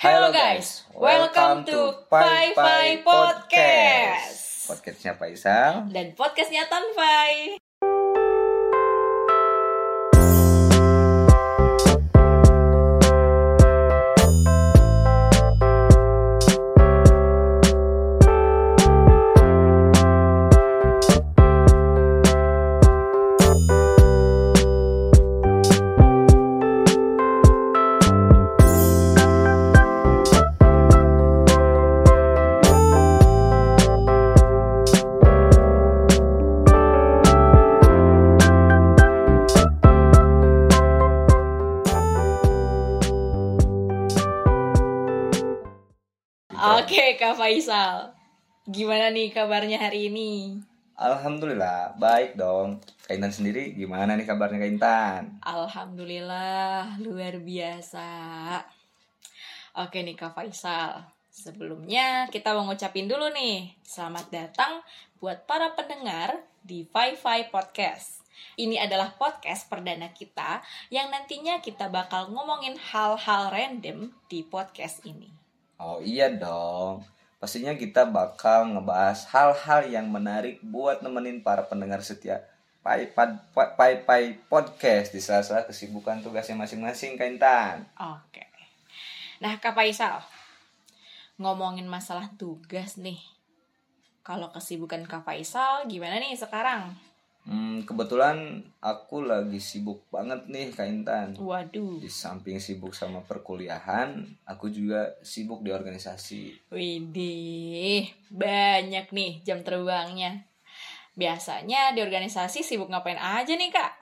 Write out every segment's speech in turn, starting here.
Hello guys, welcome to Pai Pai Podcast. Podcastnya Faisal. Dan podcastnya Tanfai. Faisal, gimana nih kabarnya hari ini? Alhamdulillah, baik dong. Kaitan sendiri gimana nih kabarnya Kaitan? Alhamdulillah, luar biasa. Oke nih Kak Faisal, sebelumnya kita mau ngucapin dulu nih, selamat datang buat para pendengar di Fi-Fi Podcast. Ini adalah podcast perdana kita yang nantinya kita bakal ngomongin hal-hal random di podcast ini. Oh iya dong. Pastinya kita bakal ngebahas hal-hal yang menarik buat nemenin para pendengar setia Pai Pai Pai, Pai Podcast di sela-sela kesibukan tugasnya masing-masing Kaitan. Oke. Nah, Kak Faisal, ngomongin masalah tugas nih. Kalau kesibukan Kak Faisal, gimana nih sekarang? Hmm, kebetulan aku lagi sibuk banget nih Kak Intan. Waduh. Di samping sibuk sama perkuliahan, aku juga sibuk di organisasi. Widih, banyak nih jam terbangnya. Biasanya di organisasi sibuk ngapain aja nih, Kak?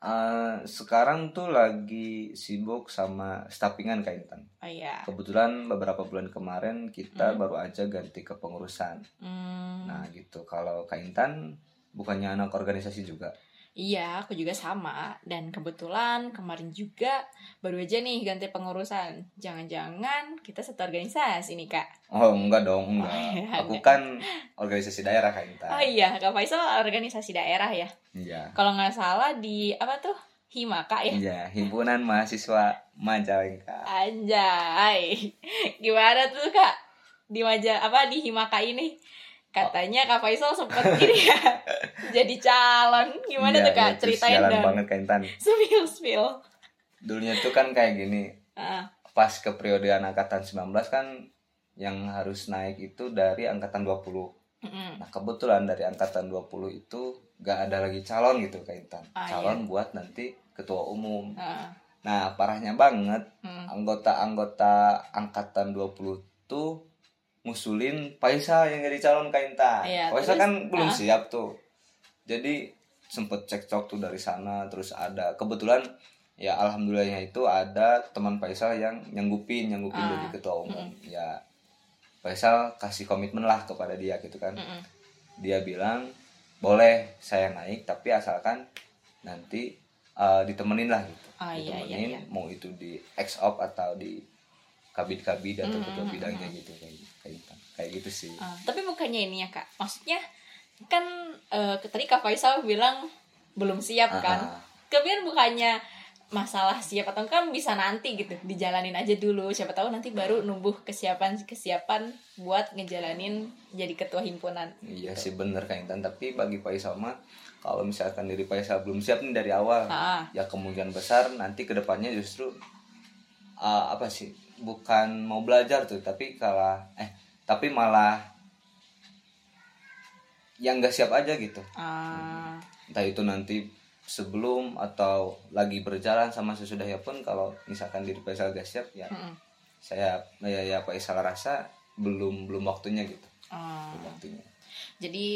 Uh, sekarang tuh lagi sibuk sama staffingan Kak Intan. Oh iya. Kebetulan beberapa bulan kemarin kita Hmm. baru aja ganti kepengurusan. Hmm, Nah gitu. Kalau Kak Intan bukannya anak organisasi juga? iya, aku juga sama. Dan kebetulan kemarin juga baru aja nih ganti pengurusan. Jangan-jangan kita satu organisasi nih, Kak. Oh enggak dong, enggak. Oh, iya, Aku enggak. kan organisasi daerah Kak Intan. Oh iya, Kak Faisal organisasi daerah ya. Iya. Kalau nggak salah di apa tuh? Himaka ya? Iya, himpunan mahasiswa Majalengka. Anjay. Gimana tuh Kak? Di maja apa di Himaka ini? Katanya Kak Faisal sempat ini ya. jadi calon. Gimana Iya, tuh Kak? itu Ceritain dong. banget Kak Intan. Spill spill. Dulunya tuh kan kayak gini. Ah, Pas ke periode angkatan 19 kan yang harus naik itu dari angkatan 20. mm-mm. Nah kebetulan dari angkatan 20 itu gak ada lagi calon gitu Kak Intan. Ah, Calon buat nanti ketua umum. Ah, Nah parahnya banget mm. anggota-anggota angkatan 20 tuh ngusulin Faisal yang jadi calon Kak Intan. Iya, Faisal terus? kan belum Ah. siap tuh. Jadi sempet cekcok tuh dari sana terus ada kebetulan ya alhamdulillahnya itu ada teman Faisal yang nyanggupin nyanggupin Ah. jadi ketua umum. Ya Faisal kasih komitmen lah kepada dia gitu kan. Mm-mm. Dia bilang boleh saya naik tapi asalkan nanti uh, ditemenin lah gitu. Ah, iya, iya, ditemenin iya. mau itu di ex op atau di kabid-kabid atau Mm, ketua mm, bidangnya gitu kayak kayak gitu. Kayak gitu sih. Ah, tapi bukannya ini ya Kak. Maksudnya kan eh, tadi Kak Faisal bilang belum siap kan? Ah, Kemudian bukannya masalah siap atau kan bisa nanti gitu dijalanin aja dulu siapa tahu nanti baru numbuh kesiapan kesiapan buat ngejalanin jadi ketua himpunan iya sih bener Kak Intan tapi bagi Faisal mah kalau misalkan diri Faisal belum siap nih dari awal ah ya kemungkinan besar nanti ke depannya justru uh, apa sih bukan mau belajar tuh tapi kalah eh tapi malah yang nggak siap aja gitu ah entah itu nanti sebelum atau lagi berjalan sama sesudahnya pun kalau misalkan diri Faisal gak siap ya mm-mm. saya ya, ya Faisal rasa belum belum waktunya gitu Ah. belum waktunya jadi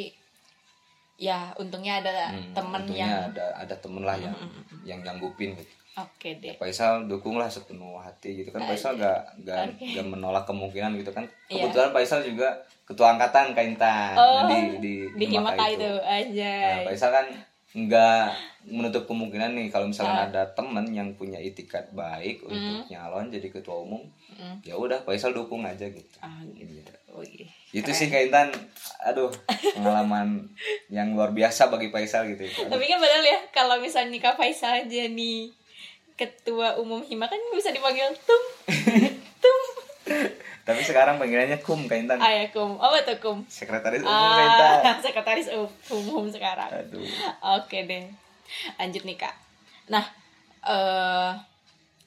ya untungnya ada Hmm, temen untungnya yang ada ada temen lah yang Mm-mm. yang nyanggupin gitu oke deh Faisal dukung lah sepenuh hati gitu kan Faisal gak, gak, Oke. gak menolak kemungkinan gitu kan Iya. kebetulan Faisal juga ketua angkatan Kaintan Oh, di di, di Himaka itu nah, aja Faisal kan nggak menutup kemungkinan nih kalau misalnya Ah. ada temen yang punya itikat baik untuk Hmm. nyalon jadi ketua umum Mm. ya udah Faisal dukung aja gitu ah gitu Iya. oh, iya. itu sih Kaintan aduh pengalaman yang luar biasa bagi Faisal gitu Aduh. tapi kan padahal ya kalau misalnya Kak Faisal jadi ketua umum hima kan bisa dipanggil tung sekarang panggilannya kum Kak Intan. Ayah kum, apa tuh kum? Sekretaris umum. Ah, sekretaris umum sekarang. Aduh. Oke deh. Lanjut nih kak. Nah, eh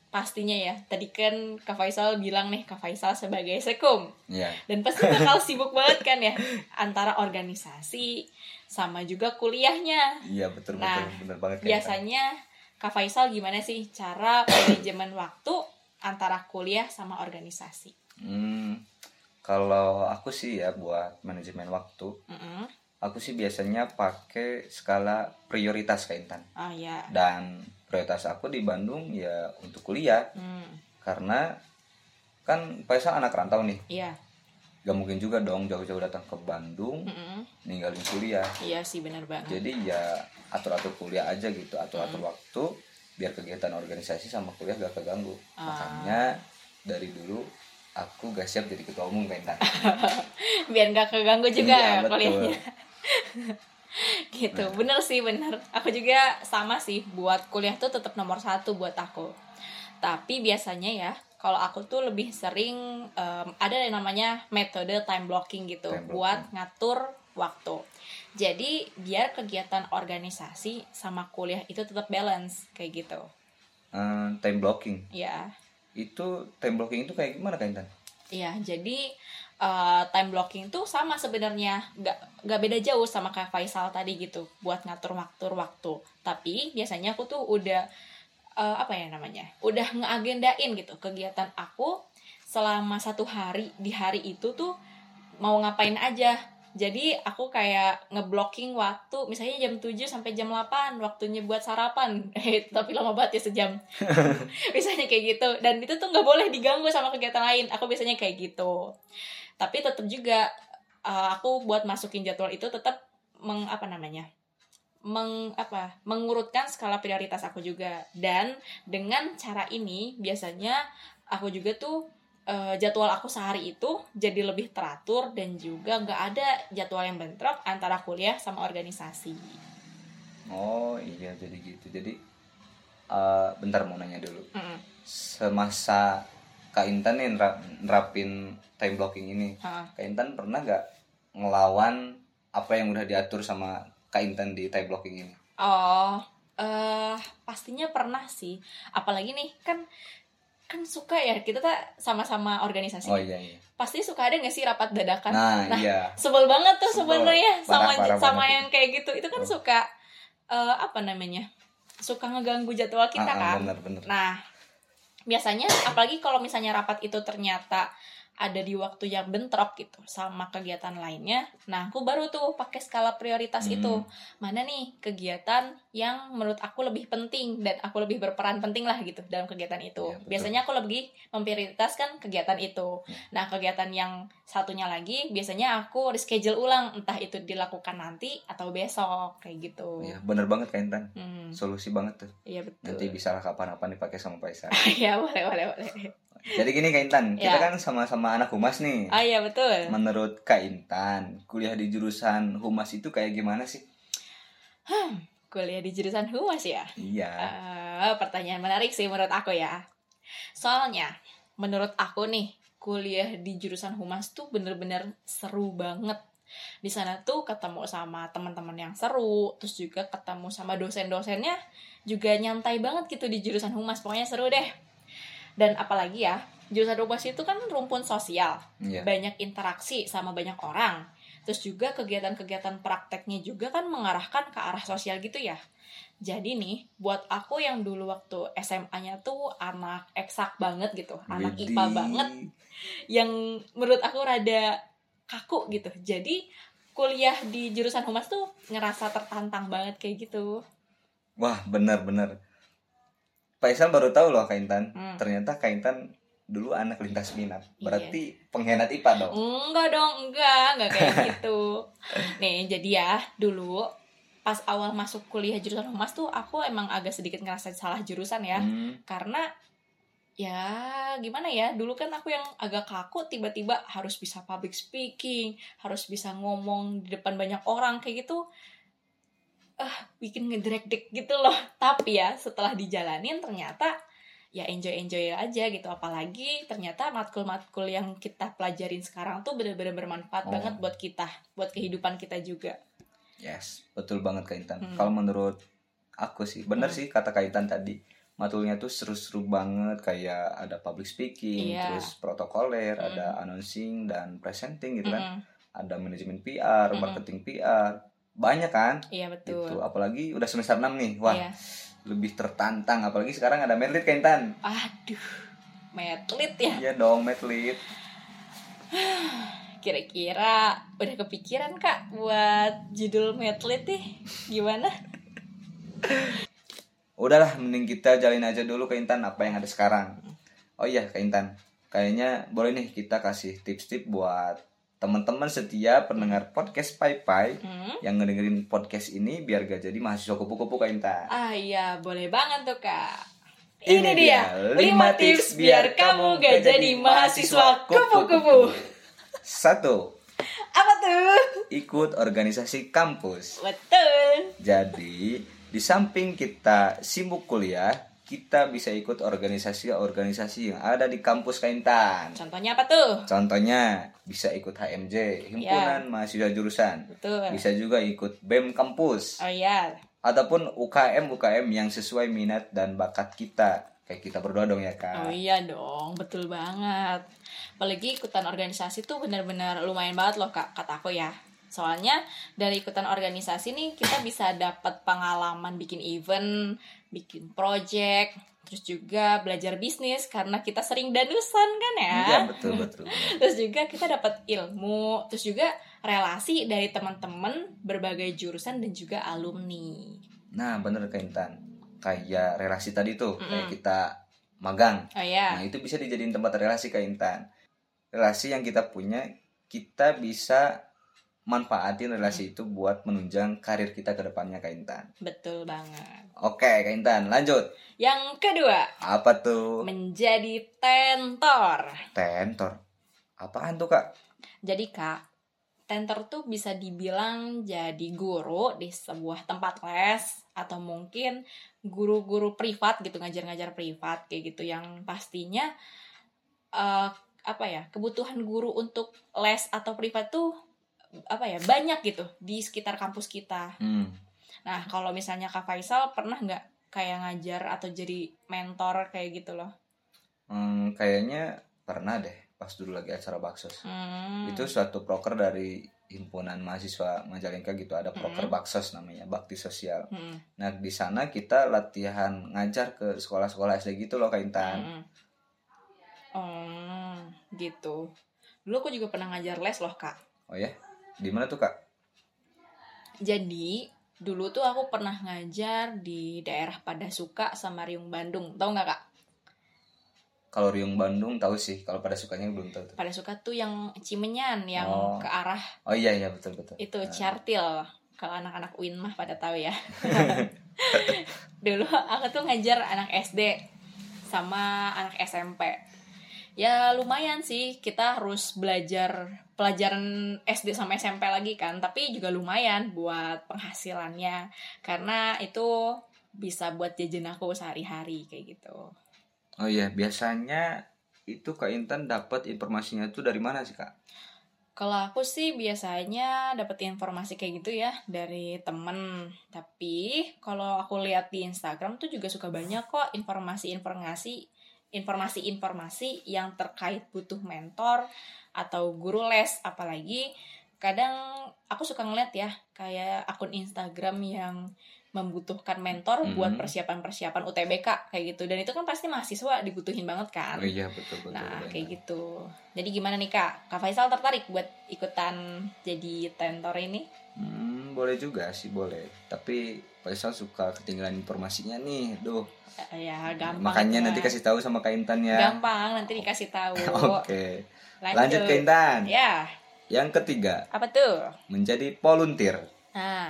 pastinya ya. Tadi kan Kak Faisal bilang nih Kak Faisal sebagai sekum. Iya. Dan pasti bakal sibuk banget kan ya antara organisasi sama juga kuliahnya. Iya betul Nah, betul bener banget. Biasanya Kak Faisal gimana sih cara manajemen waktu antara kuliah sama organisasi? Hmm, kalau aku sih ya buat manajemen waktu, Mm-mm. aku sih biasanya pakai skala prioritas Kak Intan. Oh ya. Dan prioritas aku di Bandung ya untuk kuliah Hmm. karena kan Faisal anak rantau nih. Iya. Gak mungkin juga dong jauh-jauh datang ke Bandung Mm-mm. ninggalin kuliah. Iya sih benar banget. Jadi ya atur-atur kuliah aja gitu, atur-atur waktu biar kegiatan organisasi sama kuliah gak keganggu. Ah. Makanya dari dulu aku gak siap jadi ketua umum Intan. Biar nggak keganggu juga Iya, ya kuliahnya. gitu bener sih bener aku juga sama sih buat kuliah tuh tetap nomor satu buat aku tapi biasanya ya kalau aku tuh lebih sering em, ada yang namanya metode time blocking gitu Time blocking. buat ngatur waktu jadi biar kegiatan organisasi sama kuliah itu tetap balance kayak gitu Eh, time blocking ya itu time blocking itu kayak gimana Kak Intan? Iya, jadi uh, time blocking tuh sama sebenarnya, nggak nggak beda jauh sama kayak Faisal tadi gitu, buat ngatur waktu waktu. Tapi biasanya aku tuh udah uh, apa ya namanya, udah ngeagendain gitu kegiatan aku selama satu hari di hari itu tuh mau ngapain aja. Jadi aku kayak ngeblocking waktu, misalnya jam 7 sampai jam 8 waktunya buat sarapan. Eh, tapi lama banget ya sejam. biasanya kayak gitu dan itu tuh nggak boleh diganggu sama kegiatan lain aku biasanya kayak gitu tapi tetap juga uh, aku buat masukin jadwal itu tetap meng apa namanya meng apa mengurutkan skala prioritas aku juga dan dengan cara ini biasanya aku juga tuh uh, jadwal aku sehari itu jadi lebih teratur dan juga nggak ada jadwal yang bentrok antara kuliah sama organisasi Oh iya jadi gitu. Jadi eh, bentar mau nanya dulu. Mm-mm. Semasa Kak Intan nih nerap- nerapin time blocking ini. Kak Intan pernah gak ngelawan apa yang udah diatur sama Kak Intan di time blocking ini? Oh, eh pastinya pernah sih. Apalagi nih kan kan suka ya kita tuh sama-sama organisasi. Oh iya iya. Pasti suka ada nggak sih rapat dadakan? Nah, iya. Sebel banget tuh sebenarnya sama Parah, parah sama banget. yang kayak gitu. Itu kan suka eh, apa namanya? Suka ngeganggu jadwal kita Ah, ah, kan. Bener-bener. Nah, biasanya apalagi kalau misalnya rapat itu ternyata ada di waktu yang bentrok gitu sama kegiatan lainnya. Nah, aku baru tuh pakai skala prioritas Hmm. itu. Mana nih kegiatan yang menurut aku lebih penting dan aku lebih berperan penting lah gitu dalam kegiatan itu. Betul. biasanya aku lebih memprioritaskan kegiatan itu. Iya. Nah, kegiatan yang satunya lagi biasanya aku reschedule ulang entah itu dilakukan nanti atau besok kayak gitu. Iya, bener banget Kak Intan. Hmm, Solusi banget tuh. iya betul. Nanti bisa lah kapan-kapan dipakai sama Faisal. Iya, boleh boleh boleh. Jadi gini Kak Intan, kita Ya. kan sama-sama anak humas nih. Ah iya betul. Menurut Kak Intan, kuliah di jurusan humas itu kayak gimana sih? Kuliah di jurusan humas ya? Iya. Eh, pertanyaan menarik sih menurut aku ya. Soalnya, menurut aku nih, kuliah di jurusan humas tuh bener-bener seru banget. Di sana tuh ketemu sama teman-teman yang seru, terus juga ketemu sama dosen-dosennya juga nyantai banget gitu di jurusan humas. Pokoknya seru deh. Dan apalagi ya, jurusan humas itu kan rumpun sosial Iya. banyak interaksi sama banyak orang. Terus juga kegiatan-kegiatan prakteknya juga kan mengarahkan ke arah sosial gitu ya. Jadi nih, buat aku yang dulu waktu SMA-nya tuh anak eksak banget gitu, anak. IPA banget, yang menurut aku rada kaku gitu. Jadi kuliah di jurusan humas tuh ngerasa tertantang banget kayak gitu. Wah, bener-bener. Faisal baru tahu loh Kak Intan. Hmm. Ternyata Kak Intan dulu anak lintas minat. Iya. Berarti pengkhianat IPA dong. Enggak dong, enggak, enggak kayak gitu. Nih, jadi ya, dulu pas awal masuk kuliah jurusan humas tuh aku emang agak sedikit ngerasa salah jurusan ya. Hmm. Karena ya gimana ya, dulu kan aku yang agak kaku tiba-tiba harus bisa public speaking, harus bisa ngomong di depan banyak orang kayak gitu. Ah, bikin ngedrek-dek gitu loh. Tapi ya, setelah dijalanin ternyata ya enjoy enjoy aja gitu apalagi ternyata matkul-matkul yang kita pelajarin sekarang tuh bener-bener bermanfaat Oh. banget buat kita buat kehidupan kita juga Yes, betul banget Kak Intan. Hmm. Kalau menurut aku sih, bener Hmm. sih kata Kak Intan tadi. Matulnya tuh seru-seru banget kayak ada public speaking, Iya. terus protokoler, Hmm. ada announcing dan presenting gitu kan. Mm-mm. Ada manajemen PR, Mm-mm. marketing PR. Banyak kan? iya betul Gitu. Apalagi udah semester 6 nih. Wah, Iya. lebih tertantang apalagi sekarang ada medlit Kak Intan. aduh metlit ya Iya dong, medlit. kira-kira udah kepikiran kak buat judul metlit nih gimana Udahlah, mending kita jalin aja dulu Kak Intan apa yang ada sekarang. Oh iya Kak Intan, kayaknya boleh nih kita kasih tips-tips buat teman-teman setia pendengar podcast Pai Pai Hmm? yang ngedengerin podcast ini biar gak jadi mahasiswa kupu-kupu Kak Intan. Ah iya, boleh banget tuh kak. Ini Ini, dia, lima 5 tips biar kamu gak jadi mahasiswa kupu-kupu. Satu, Apa tuh? ikut organisasi kampus. Betul. Jadi, di samping kita sibuk kuliah, kita bisa ikut organisasi-organisasi yang ada di kampus Kak Intan. Contohnya apa tuh? Contohnya bisa ikut HMJ, Himpunan Mahasiswa Jurusan. Betul. Bisa juga ikut BEM kampus Oh iya, ataupun UKM UKM yang sesuai minat dan bakat kita. Kayak kita berdua dong ya, oh Kak. iya dong, betul banget. Apalagi ikutan organisasi tuh benar-benar lumayan banget loh kak, kata aku ya. Soalnya dari ikutan organisasi nih kita bisa dapat pengalaman bikin event, bikin project, terus juga belajar bisnis karena kita sering danusan kan ya. Iya, betul betul. terus juga kita dapat ilmu terus juga relasi dari teman-teman berbagai jurusan dan juga alumni Nah, bener Kak Intan. Kayak relasi tadi tuh, kayak Mm-mm. kita magang. oh ya Nah, itu bisa dijadiin tempat relasi Kak Intan. Relasi yang kita punya, kita bisa manfaatin relasi itu buat menunjang karir kita ke depannya Kak Intan. betul banget Oke, Kak Intan, lanjut. yang kedua Apa tuh? menjadi tentor Tentor. Apaan tuh, Kak? jadi kak tentor tuh bisa dibilang jadi guru di sebuah tempat les atau mungkin guru-guru privat gitu ngajar-ngajar privat kayak gitu yang pastinya eh, apa ya kebutuhan guru untuk les atau privat tuh apa ya banyak gitu di sekitar kampus kita. Hmm. Nah kalau misalnya kak Faisal pernah nggak kayak ngajar atau jadi mentor kayak gitu loh? Hmm, kayaknya pernah deh pas dulu lagi acara Baksos. Hmm. Itu suatu proker dari himpunan mahasiswa Majalengka gitu ada proker Hmm. Baksos namanya, Bakti Sosial. Hmm. Nah, di sana kita latihan ngajar ke sekolah-sekolah SD gitu loh Kak Intan. Mm-mm. Oh, gitu. Dulu aku juga pernah ngajar les loh, Kak. Oh ya? Di mana tuh, Kak? Jadi, dulu tuh aku pernah ngajar di daerah Padasuka sama Riung Bandung. Tahu nggak, Kak? Kalau Riung Bandung tahu sih, kalau pada sukanya belum tahu tuh. Padasuka tuh yang Cimenyan, yang Oh. ke arah Oh iya iya betul betul. itu Nah, Cartil. Kalau anak-anak UIN mah pada tahu ya. dulu aku tuh ngajar anak SD sama anak SMP. Ya lumayan sih, kita harus belajar pelajaran SD sama SMP lagi kan, tapi juga lumayan buat penghasilannya karena itu bisa buat jajan aku sehari-hari kayak gitu. Oh iya, biasanya itu Kak Intan dapat informasinya tuh dari mana sih, Kak? Kalau aku sih biasanya dapet informasi kayak gitu ya dari temen. Tapi kalau aku lihat di Instagram tuh juga suka banyak kok informasi-informasi informasi-informasi yang terkait butuh mentor atau guru les apalagi kadang aku suka ngeliat ya kayak akun Instagram yang membutuhkan mentor buat Mhm. persiapan-persiapan UTBK kayak gitu dan itu kan pasti mahasiswa dibutuhin banget kan Oh iya betul betul. Nah, betul. kayak gitu. Jadi gimana nih Kak? Kak Faisal tertarik buat ikutan jadi tentor ini? Hmm, boleh juga sih boleh. Tapi Faisal suka ketinggalan informasinya nih, duh. Eh, Ya, gampang. Makanya itu nanti kasih tahu sama Kak Intan ya. Gampang, nanti dikasih tahu. Oke. Lanjut Kak Intan. Ya, Yang ketiga, apa tuh? menjadi volunteer. Nah,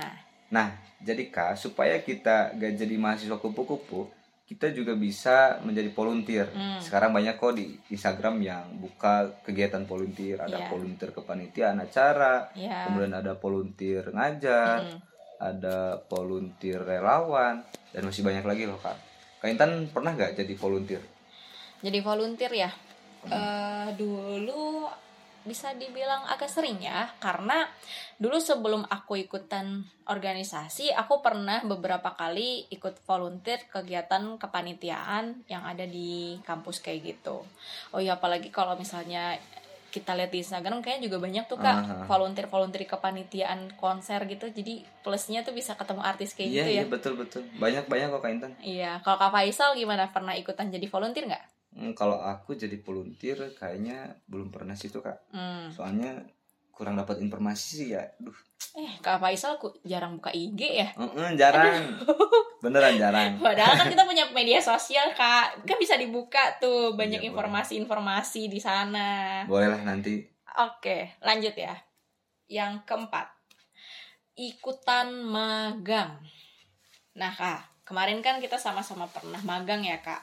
Nah, jadi Kak, supaya kita gak jadi mahasiswa kupu-kupu, kita juga bisa menjadi volunteer. Hmm. Sekarang banyak kok di Instagram yang buka kegiatan volunteer, ada Iya. volunteer kepanitiaan acara, ya. kemudian ada volunteer ngajar, Mm-mm. ada volunteer relawan, dan masih banyak lagi loh Kak. Kak Intan pernah nggak jadi volunteer? Jadi volunteer ya. Eh, dulu bisa dibilang agak sering ya karena dulu sebelum aku ikutan organisasi aku pernah beberapa kali ikut volunteer kegiatan kepanitiaan yang ada di kampus kayak gitu. Oh ya apalagi kalau misalnya kita lihat di Instagram kayaknya juga banyak tuh kak volunteer volunteer kepanitiaan konser gitu. Jadi plusnya tuh bisa ketemu artis kayak Iya gitu ya. iya betul betul. Banyak banyak kok Kak Intan. iya kalau kak Faisal gimana? Pernah ikutan jadi volunteer nggak Hmm, kalau aku jadi volunteer kayaknya belum pernah sih tuh kak. hmm. Soalnya kurang dapat informasi sih ya. Duh, eh kak Faisal ku- jarang buka IG ya Mm-mm, jarang. Beneran jarang. Padahal kan kita punya media sosial kak, kan bisa dibuka tuh banyak Iya, boleh. informasi-informasi di sana. Boleh lah nanti. Oke, lanjut ya. Yang keempat, ikutan magang. Nah kak, kemarin kan kita sama-sama pernah magang ya kak.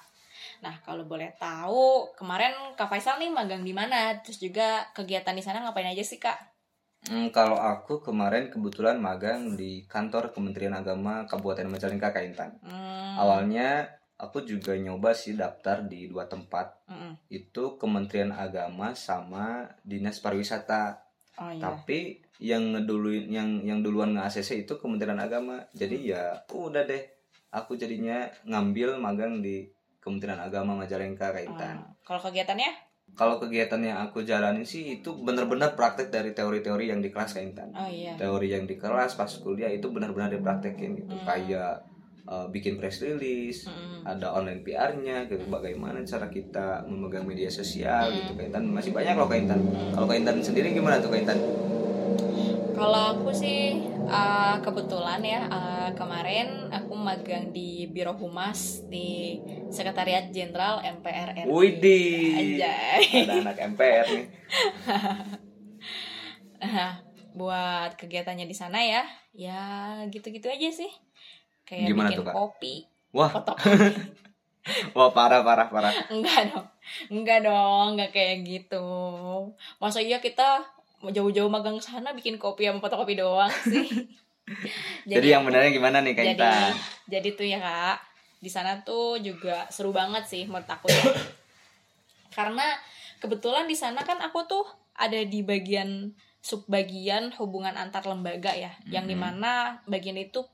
Nah kalau boleh tahu, kemarin kak Faisal nih magang di mana? Terus juga kegiatan di sana ngapain aja sih kak? Hmm, kalau aku kemarin kebetulan magang di kantor Kementerian Agama Kabupaten Majalengka Kak Intan. Hmm, Awalnya aku juga nyoba sih daftar di dua tempat. mm-mm. Itu Kementerian Agama sama Dinas Pariwisata. Oh iya. Tapi yang ngeduluin yang yang duluan nge-ACC itu Kementerian Agama. Jadi ya udah deh. Aku jadinya ngambil magang di Kementerian Agama Majalengka Kak Intan. Oh, Kalau kegiatannya? Kalau kegiatan yang aku jalani sih itu bener-bener praktek dari teori-teori yang di kelas Kak Intan. Oh iya. Teori yang di kelas pas kuliah itu benar-benar dipraktekin gitu. Hmm. Kayak uh, bikin press release, Mm-mm. ada online PR-nya, gitu. bagaimana cara kita memegang media sosial Hmm. gitu Kak Intan. Masih banyak loh Kak Intan. Kalau Kak Intan sendiri gimana tuh Kak Intan? Kalau aku sih uh, kebetulan ya uh, kemarin aku magang di Biro Humas di Sekretariat Jenderal MPR RI. Anjay. Ada anak MPR nih. Nah, buat kegiatannya di sana ya, ya gitu-gitu aja sih. Kayak Gimana bikin tuh, Kak? kopi, Wah, wah parah parah parah. enggak dong, enggak dong, enggak kayak gitu. Masa iya kita mau jauh-jauh magang ke sana bikin kopi sama fotokopi doang sih. Jadi, yang benarnya gimana nih Kak jadi Intan? jadi tuh ya kak di sana tuh juga seru banget sih menurut aku ya karena kebetulan di sana kan aku tuh ada di bagian subbagian hubungan antar lembaga ya yang Mhm. di mana bagian itu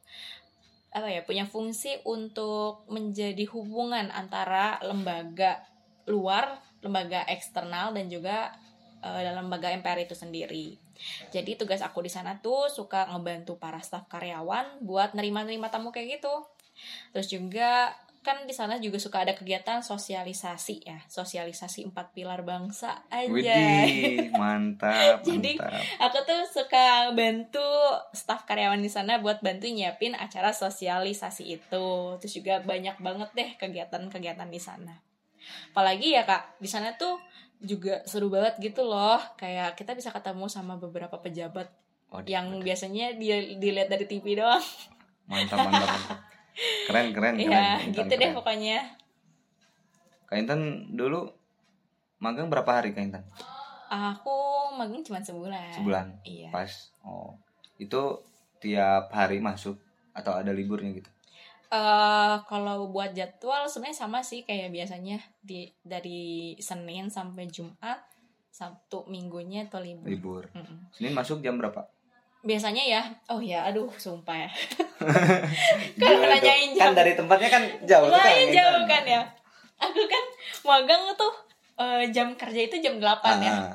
apa ya punya fungsi untuk menjadi hubungan antara lembaga luar lembaga eksternal dan juga eh, dalam lembaga MPR itu sendiri jadi tugas aku di sana tuh suka ngebantu para staf karyawan buat nerima-nerima tamu kayak gitu. Terus juga kan di sana juga suka ada kegiatan sosialisasi ya, sosialisasi empat pilar bangsa aja. Widih, mantap, Jadi, mantap. Aku tuh suka bantu staf karyawan di sana buat bantu nyiapin acara sosialisasi itu. Terus juga banyak banget deh kegiatan-kegiatan di sana. Apalagi ya kak, di sana tuh juga seru banget gitu loh. Kayak kita bisa ketemu sama beberapa pejabat Waduh, yang waduh. biasanya dia dilihat dari TV doang. mantap mantap mantap. Keren keren keren. Iya, Intan, gitu deh keren. pokoknya. Kak Intan dulu magang berapa hari Kak Intan? Aku magang cuma sebulan. Sebulan. Iya. Pas. Oh. Itu tiap hari masuk atau ada liburnya gitu? Eh kalau buat jadwal sebenarnya sama sih kayak biasanya di dari Senin sampai Jumat, Sabtu minggunya atau libur. Libur. Mm-mm. Senin masuk jam berapa? Biasanya ya, oh ya, aduh, sumpah ya. Tuh? nanyain Kan jam. dari tempatnya kan jauh Kak Lumayan Intan. jauh kan ya. Aku kan magang tuh eh, jam kerja itu jam 8 ya. Ah,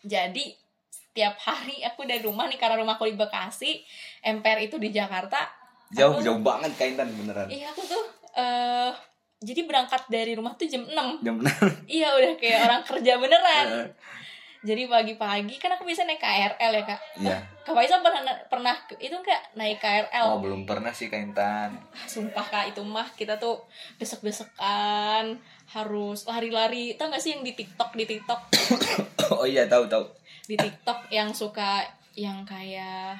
Jadi setiap hari aku dari rumah nih karena rumahku di Bekasi, MPR itu di Jakarta. Jauh Aku- jauh banget Kak Intan beneran. Iya, aku tuh eh jadi berangkat dari rumah tuh jam 6 Jam Iya udah kayak orang kerja beneran. Jadi pagi-pagi kan aku bisa naik KRL ya kak. Iya. Kak Faisal pernah pernah itu enggak naik KRL? Oh belum pernah sih Kak Intan. Sumpah kak itu mah kita tuh desek-desekan harus lari-lari. Tau gak sih yang di TikTok di TikTok Oh iya tahu tahu. di TikTok yang suka yang kayak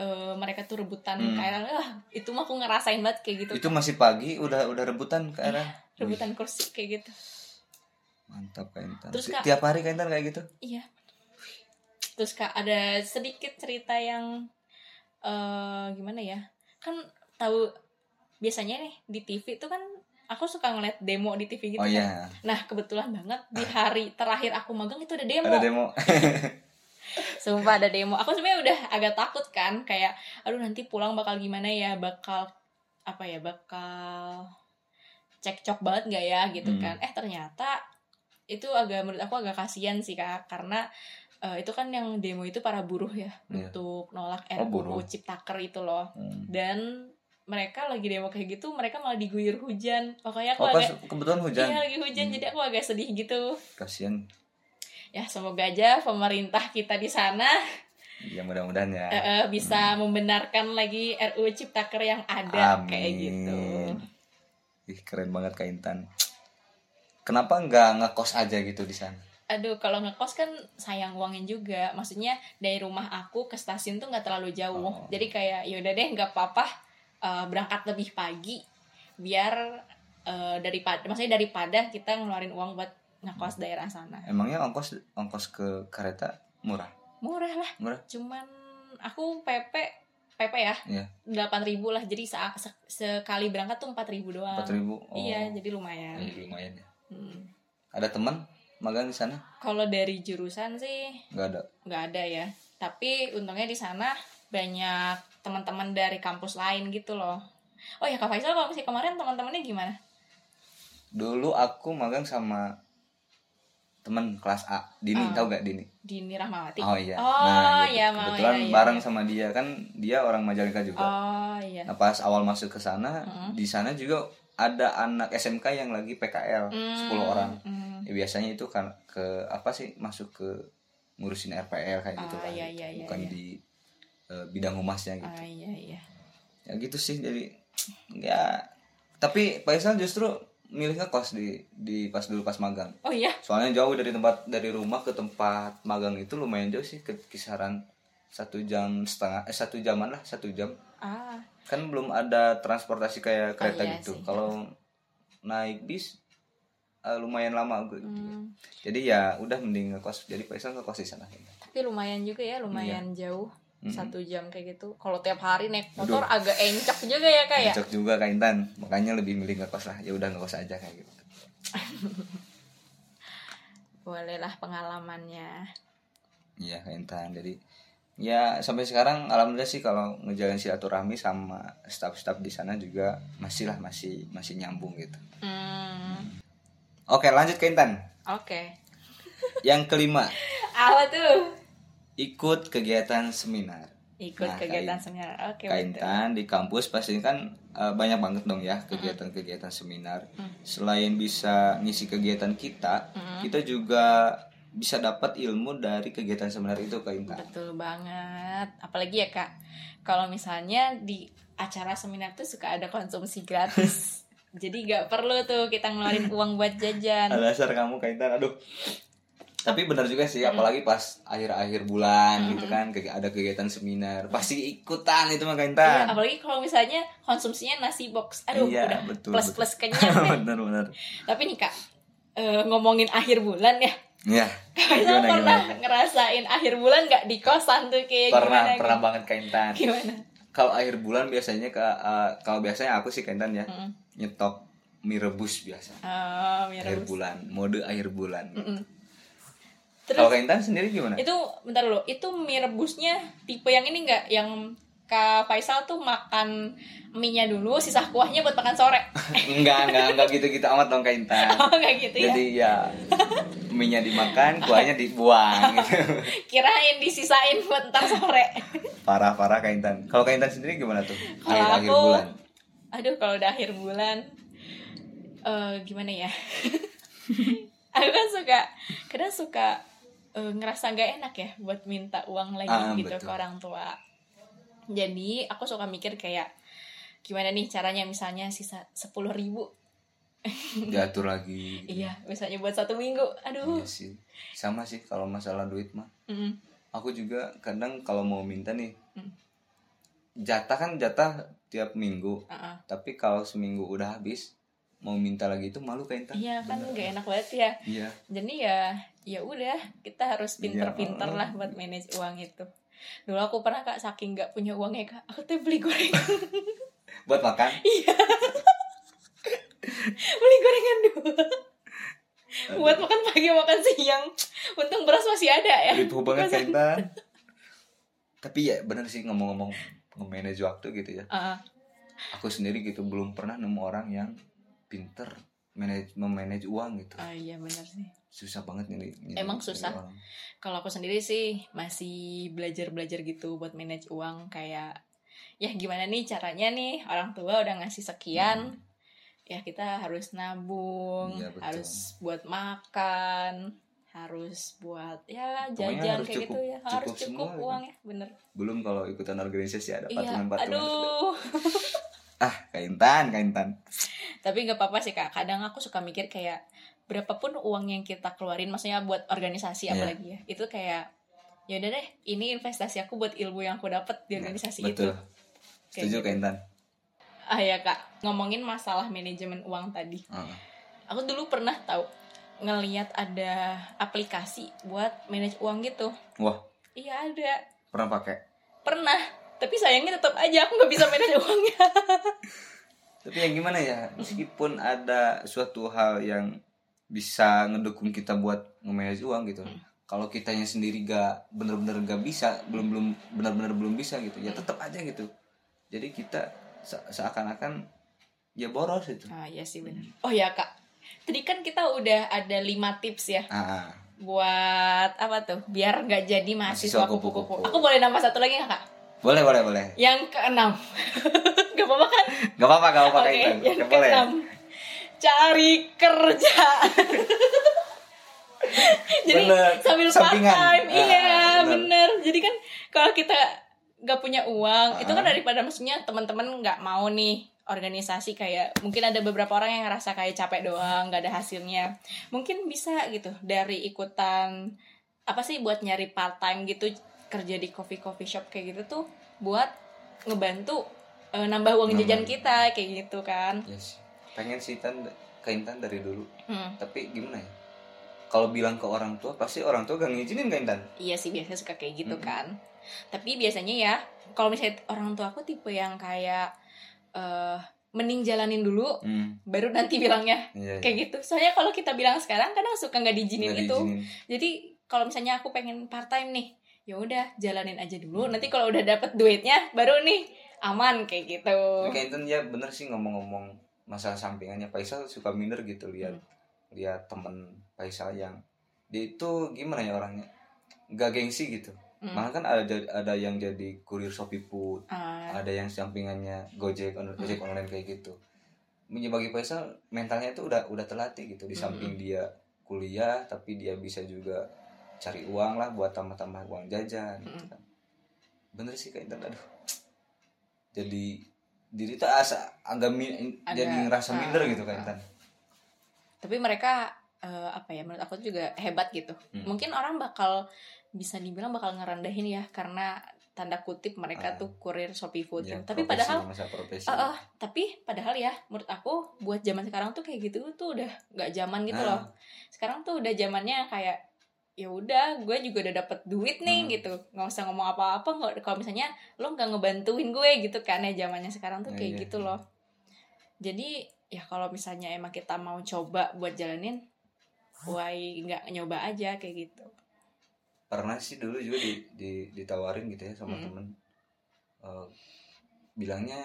eh, mereka tuh rebutan Hmm. KRL. Wah, itu mah aku ngerasain banget kayak gitu. Itu masih pagi udah udah rebutan ke arah. Rebutan kursi kayak gitu. Mantap Kak Intan. Terus, Kak- Tiap hari Kak Intan kayak gitu? Iya. Terus kak ada sedikit cerita yang eh gimana ya? Kan tahu biasanya nih di TV itu kan aku suka ngeliat demo di TV gitu oh kan. iya Nah kebetulan banget di hari terakhir aku magang itu ada demo. ada demo Sumpah ada demo. Aku sebenarnya udah agak takut kan, kayak aduh nanti pulang bakal gimana ya, bakal apa ya, bakal cekcok banget nggak ya gitu Hmm. kan. Eh ternyata itu agak menurut aku agak kasihan sih kak, karena eh, itu kan yang demo itu para buruh ya Iya. untuk nolak Oh, RUU buruh. Ciptaker itu loh. Hmm. Dan mereka lagi demo kayak gitu, mereka malah diguyur hujan. Makanya aku oh agak kebetulan hujan Iya lagi hujan, Hmm. jadi aku agak sedih gitu. kasian Ya semoga aja pemerintah kita di sana ya mudah-mudahan ya eh, eh, bisa membenarkan lagi RUU Ciptaker yang ada Amin. kayak gitu. Ih, keren banget Kak Intan. Kenapa nggak ngekos aja gitu di sana? Aduh, kalau ngekos kan sayang uangnya juga. Maksudnya dari rumah aku ke stasiun tuh nggak terlalu jauh. Oh. Jadi kayak yaudah deh nggak apa-apa eh, berangkat lebih pagi biar eh, daripada maksudnya daripada kita ngeluarin uang buat ngekos daerah sana. Emangnya ongkos ongkos ke kereta murah? Murah lah. Murah? Cuman aku PP PP ya. Iya. delapan ribu lah jadi sa- se- sekali berangkat tuh empat ribu doang Empat ribu? Oh, iya jadi lumayan Iya, lumayan ya. Hmm. Ada teman magang di sana? kalau dari jurusan sih Nggak ada. nggak ada ya tapi untungnya di sana banyak teman-teman dari kampus lain gitu loh oh ya kak Faisal kalau misalnya kemarin teman-temannya gimana Dulu aku magang sama teman kelas A, Dini, Ah. tahu gak Dini? di Rahmawati Oh iya. oh nah, gitu. iya mau kebetulan iya, iya, bareng iya. sama dia kan dia orang Majalengka juga. oh iya Nah, pas awal masuk ke sana, Mm. di sana juga ada anak SMK yang lagi PKL, 10 orang. Hmm. Ya, biasanya itu kan ke apa sih masuk ke ngurusin RPL kayak gitu Ah, kan. iya, iya, iya, Bukan iya. di eh, bidang humasnya gitu. ah iya iya Ya gitu sih jadi ya tapi Faisal justru milih ngekos di di pas dulu pas magang. oh iya? Soalnya jauh dari tempat dari rumah ke tempat magang itu lumayan jauh sih ke kisaran satu jam setengah eh satu jaman lah satu jam. Ah. Kan belum ada transportasi kayak kereta iya gitu. kalau naik bis eh, lumayan lama gue hmm. jadi ya udah mending ngekos. Jadi Faisal ngekos di sana. Tapi lumayan juga ya lumayan jauh Mm-mm. satu jam kayak gitu. Kalau tiap hari naik motor agak encok juga ya kak ya? Cocok juga Kak Intan. Makanya lebih milih ngekos lah. Ya udah ngekos aja kayak gitu. Bolehlah pengalamannya. Iya Kak Intan. Jadi ya sampai sekarang alhamdulillah sih kalau ngejalan silaturahmi sama staff-staff di sana juga masih lah masih masih nyambung gitu. Hmm. oke lanjut Kak Intan. Oke. Yang kelima. Apa tuh ikut kegiatan seminar. Ikut Nah, kegiatan Kak seminar. Oke Kak betul. Intan di kampus pasti kan eh, banyak banget dong ya kegiatan-kegiatan seminar. Selain bisa ngisi kegiatan kita, kita juga bisa dapat ilmu dari kegiatan seminar itu Kak Intan. betul banget. Apalagi ya kak kalau misalnya di acara seminar tuh suka ada konsumsi gratis. Jadi nggak perlu tuh kita ngeluarin uang buat jajan. Dasar kamu Kak Intan, aduh. Tapi benar juga sih, apalagi pas akhir-akhir bulan gitu kan, ada kegiatan seminar, pasti ikutan itu mah Iya, apalagi kalau misalnya konsumsinya nasi box aduh Iya, udah betul, plus plus kenyang deh. Bener-bener. tapi nih kak eh, ngomongin akhir bulan ya Ya, Kayaknya gimana pernah gimana? ngerasain akhir bulan nggak di kosan tuh kayak Pernah, gimana pernah gitu? banget Kak Intan. gimana kalau akhir bulan biasanya ke eh, kalau biasanya aku sih kentan ya Mm-mm. nyetok mie rebus biasa Oh, mie akhir rebus. bulan mode akhir bulan Mm-mm. kalau terus kentan sendiri gimana itu bentar dulu itu mie rebusnya tipe yang ini nggak yang Kak Faisal tuh makan mie-nya dulu, sisa kuahnya buat makan sore. enggak enggak enggak gitu gitu amat dong kentan Oh, kayak gitu ya. jadi ya mie nya dimakan kuahnya dibuang gitu Kirain disisain buat ntar sore. parah parah kentan kalau kentan sendiri gimana tuh Kalau akhir akhir aku- bulan Aduh, kalau udah akhir bulan eh gimana ya? aku kan suka kadang suka eh, ngerasa nggak enak ya buat minta uang lagi Ah, gitu betul. ke orang tua. Jadi aku suka mikir kayak gimana nih caranya misalnya sisa sepuluh ribu diatur lagi gitu. iya misalnya buat satu minggu aduh Iya sih sama sih kalau masalah duit mah Mm. aku juga kadang kalau mau minta nih Hmm. jatah kan jatah tiap minggu Uh-uh. tapi kalau seminggu udah habis mau minta lagi itu malu kayak Intan. iya kan nggak enak banget ya iya jadi ya ya udah kita harus Iya, pinter-pinter uh. lah buat manage uang itu. Dulu aku pernah kak saking nggak punya uangnya kak aku tuh beli gorengan. Buat makan? Beli gorengan dua buat makan pagi makan siang. Untung beras masih ada ya. Ribu banget Kaintan. Tapi ya bener sih ngomong-ngomong nge-manage waktu gitu ya. Ah, Aku sendiri gitu belum pernah nemu orang yang pinter manage memanage uang gitu. ah, iya benar sih Susah banget nih- Emang susah? kalau aku sendiri sih masih belajar belajar gitu buat manage uang kayak ya gimana nih caranya nih orang tua udah ngasih sekian ya kita harus nabung Hmm. Iya, betul. harus buat makan harus buat ya jajan kayak cukup- gitu ya harus cukup cukup gitu. uangnya bener Belum kalau ikutan organisasi ada iya patungan-patungan. aduh Ah, Kaintan, Kaintan. tapi nggak apa-apa sih kak kadang aku suka mikir kayak berapapun uang yang kita keluarin maksudnya buat organisasi Iya. apalagi ya itu kayak ya udah deh ini investasi aku buat ilmu yang aku dapat di organisasi itu Betul. Kayak Setuju gitu. Kaintan. ah ya kak ngomongin masalah manajemen uang tadi Ah. aku dulu pernah tahu ngeliat ada aplikasi buat manage uang gitu Wah, iya ada pernah pakai. pernah tapi sayangnya tetap aja aku nggak bisa manage uangnya Tapi ya gimana ya, meskipun ada suatu hal yang bisa ngedukung kita buat nge-manage uang gitu. Hmm. Kalau kitanya sendiri gak bener-bener gak bisa, belum belum benar-benar belum bisa gitu, ya tetap aja gitu. Jadi kita se- seakan-akan ya boros itu. ah iya sih benar oh ya kak tadi kan kita udah ada lima tips ya Ah, ah. buat apa tuh biar nggak jadi mahasiswa kupu-kupu. aku boleh nambah satu lagi nggak kak boleh boleh boleh. yang keenam gak apa-apa kan Gak apa-apa gak apa-apa Oke, Kaitan. yang Gak boleh. keenam cari kerja. Jadi Bener. sambil part Sampingan. time, Ah, iya bener. bener. Jadi kan kalau kita nggak punya uang, itu kan Ah. daripada maksudnya teman-teman nggak mau nih organisasi kayak mungkin ada beberapa orang yang ngerasa kayak capek doang nggak ada hasilnya mungkin bisa gitu dari ikutan apa sih buat nyari part time gitu kerja di coffee coffee shop kayak gitu tuh buat ngebantu eh, nambah uang jajan Nambah. kita kayak gitu kan Yes. Pengen sih Tan Kaintan dari dulu. Hmm. Tapi gimana ya? Kalau bilang ke orang tua pasti orang tua gak ngizinin Kaintan. Iya sih biasanya suka kayak gitu Mm-mm. kan. Tapi biasanya ya kalau misalnya orang tua aku tipe yang kayak eh mending jalanin dulu Hmm. baru nanti bilangnya Iya. iya. kayak gitu. Soalnya kalau kita bilang sekarang kadang suka nggak diizinin itu. Jadi kalau misalnya aku pengen part time nih, ya udah jalanin aja dulu. Hmm. Nanti kalau udah dapet duitnya baru nih aman kayak gitu. Tapi Kaintan ya bener sih ngomong-ngomong masalah sampingannya Faisal suka minder gitu lihat Hmm. lihat temen Faisal yang dia itu gimana ya orangnya gak gengsi gitu Hmm. malah kan ada ada yang jadi kurir Shopee Food Ah, ada yang sampingannya Gojek on- Gojek online kayak gitu Ya, bagi Faisal mentalnya itu udah udah terlatih gitu di samping dia kuliah tapi dia bisa juga cari uang lah buat tambah-tambah uang jajan gitu Mm. kan. bener sih kayak Intan, aduh jadi diri tuh asa agak, mi- Agak, jadi ngerasa ah, minder gitu kan ah. Intan. tapi mereka eh, apa ya menurut aku juga hebat gitu Hmm. mungkin orang bakal bisa dibilang bakal ngerendahin ya karena tanda kutip mereka Ah. tuh kurir Shopee Food Ya, ya. tapi padahal eh, eh, tapi padahal ya menurut aku buat zaman sekarang tuh kayak gitu tuh udah nggak zaman gitu Ah. loh sekarang tuh udah zamannya kayak ya udah gue juga udah dapet duit nih Hmm. gitu nggak usah ngomong apa-apa nggak kalau misalnya lo nggak ngebantuin gue gitu kan ya zamannya sekarang tuh Iya, kayak iya, gitu iya. loh jadi ya kalau misalnya emang kita mau coba buat jalanin why nggak nyoba aja kayak gitu pernah sih dulu juga di, di- ditawarin gitu ya sama Mm. temen Eh, bilangnya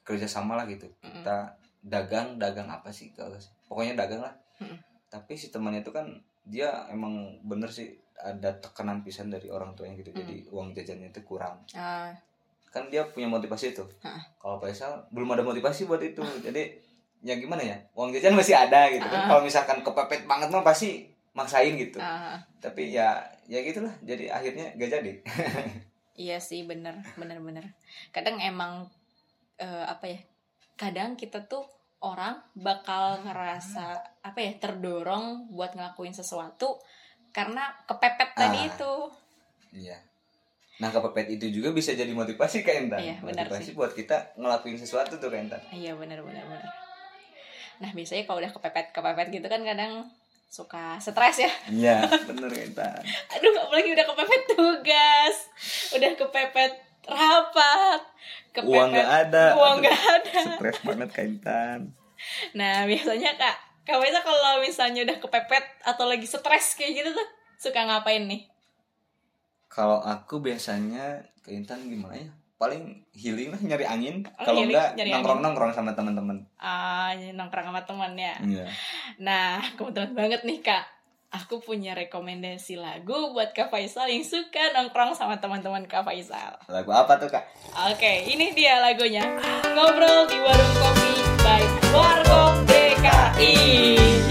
kerjasama lah gitu Mm. kita dagang dagang apa sih kalau pokoknya dagang lah Mm. tapi si temannya itu kan dia emang bener sih ada tekanan pisan dari orang tuanya gitu. Mm. jadi uang jajannya itu kurang. Ah, kan dia punya motivasi itu Ah. kalau Faisal belum ada motivasi buat itu. Jadi ya gimana ya? Uang jajan masih ada gitu kan. Ah. kalau misalkan kepepet banget mah pasti maksain gitu. Ah, tapi ya ya gitulah. Jadi akhirnya gak jadi. Iya sih bener. Bener bener. Kadang emang eh, apa ya? Kadang kita tuh orang bakal ngerasa apa ya terdorong buat ngelakuin sesuatu karena kepepet tadi Ah. itu. iya nah kepepet itu juga bisa jadi motivasi ke Intan Iya, benar motivasi sih. buat kita ngelakuin sesuatu tuh Intan Iya bener bener bener. Nah biasanya kalau udah kepepet kepepet gitu kan kadang suka stres ya. iya bener ke Intan Aduh apalagi udah kepepet tugas, udah kepepet rapat, kepepet uang gak ada uang nggak ada. stres banget ke Intan Nah, biasanya Kak, Kak Faisal kalau misalnya udah kepepet atau lagi stres kayak gitu tuh, suka ngapain nih? Kalau aku biasanya ke Intan gimana ya? Paling healing lah nyari angin. Oh, Kalau enggak nongkrong nongkrong sama teman-teman. Ah, nongkrong sama teman ya. Iya. Nah, kebetulan banget nih Kak. Aku punya rekomendasi lagu buat Kak Faisal yang suka nongkrong sama teman-teman Kak Faisal. Lagu apa tuh kak? Oke, ini dia lagunya. Ngobrol di warung kopi by Warkop DKI.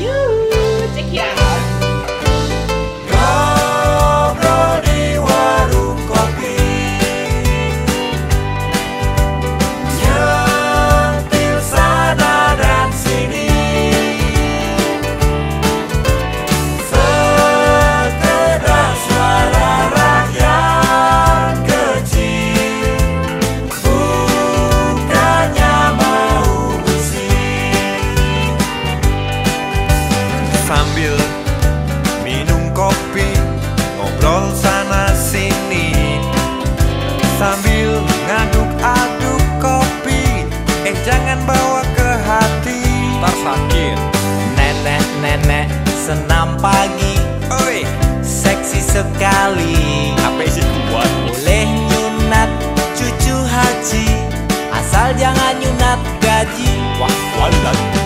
Yuh, check it out. Sekali. Apa sih kuat. Boleh nyunat cucu haji asal jangan nyunat gaji. Wah walat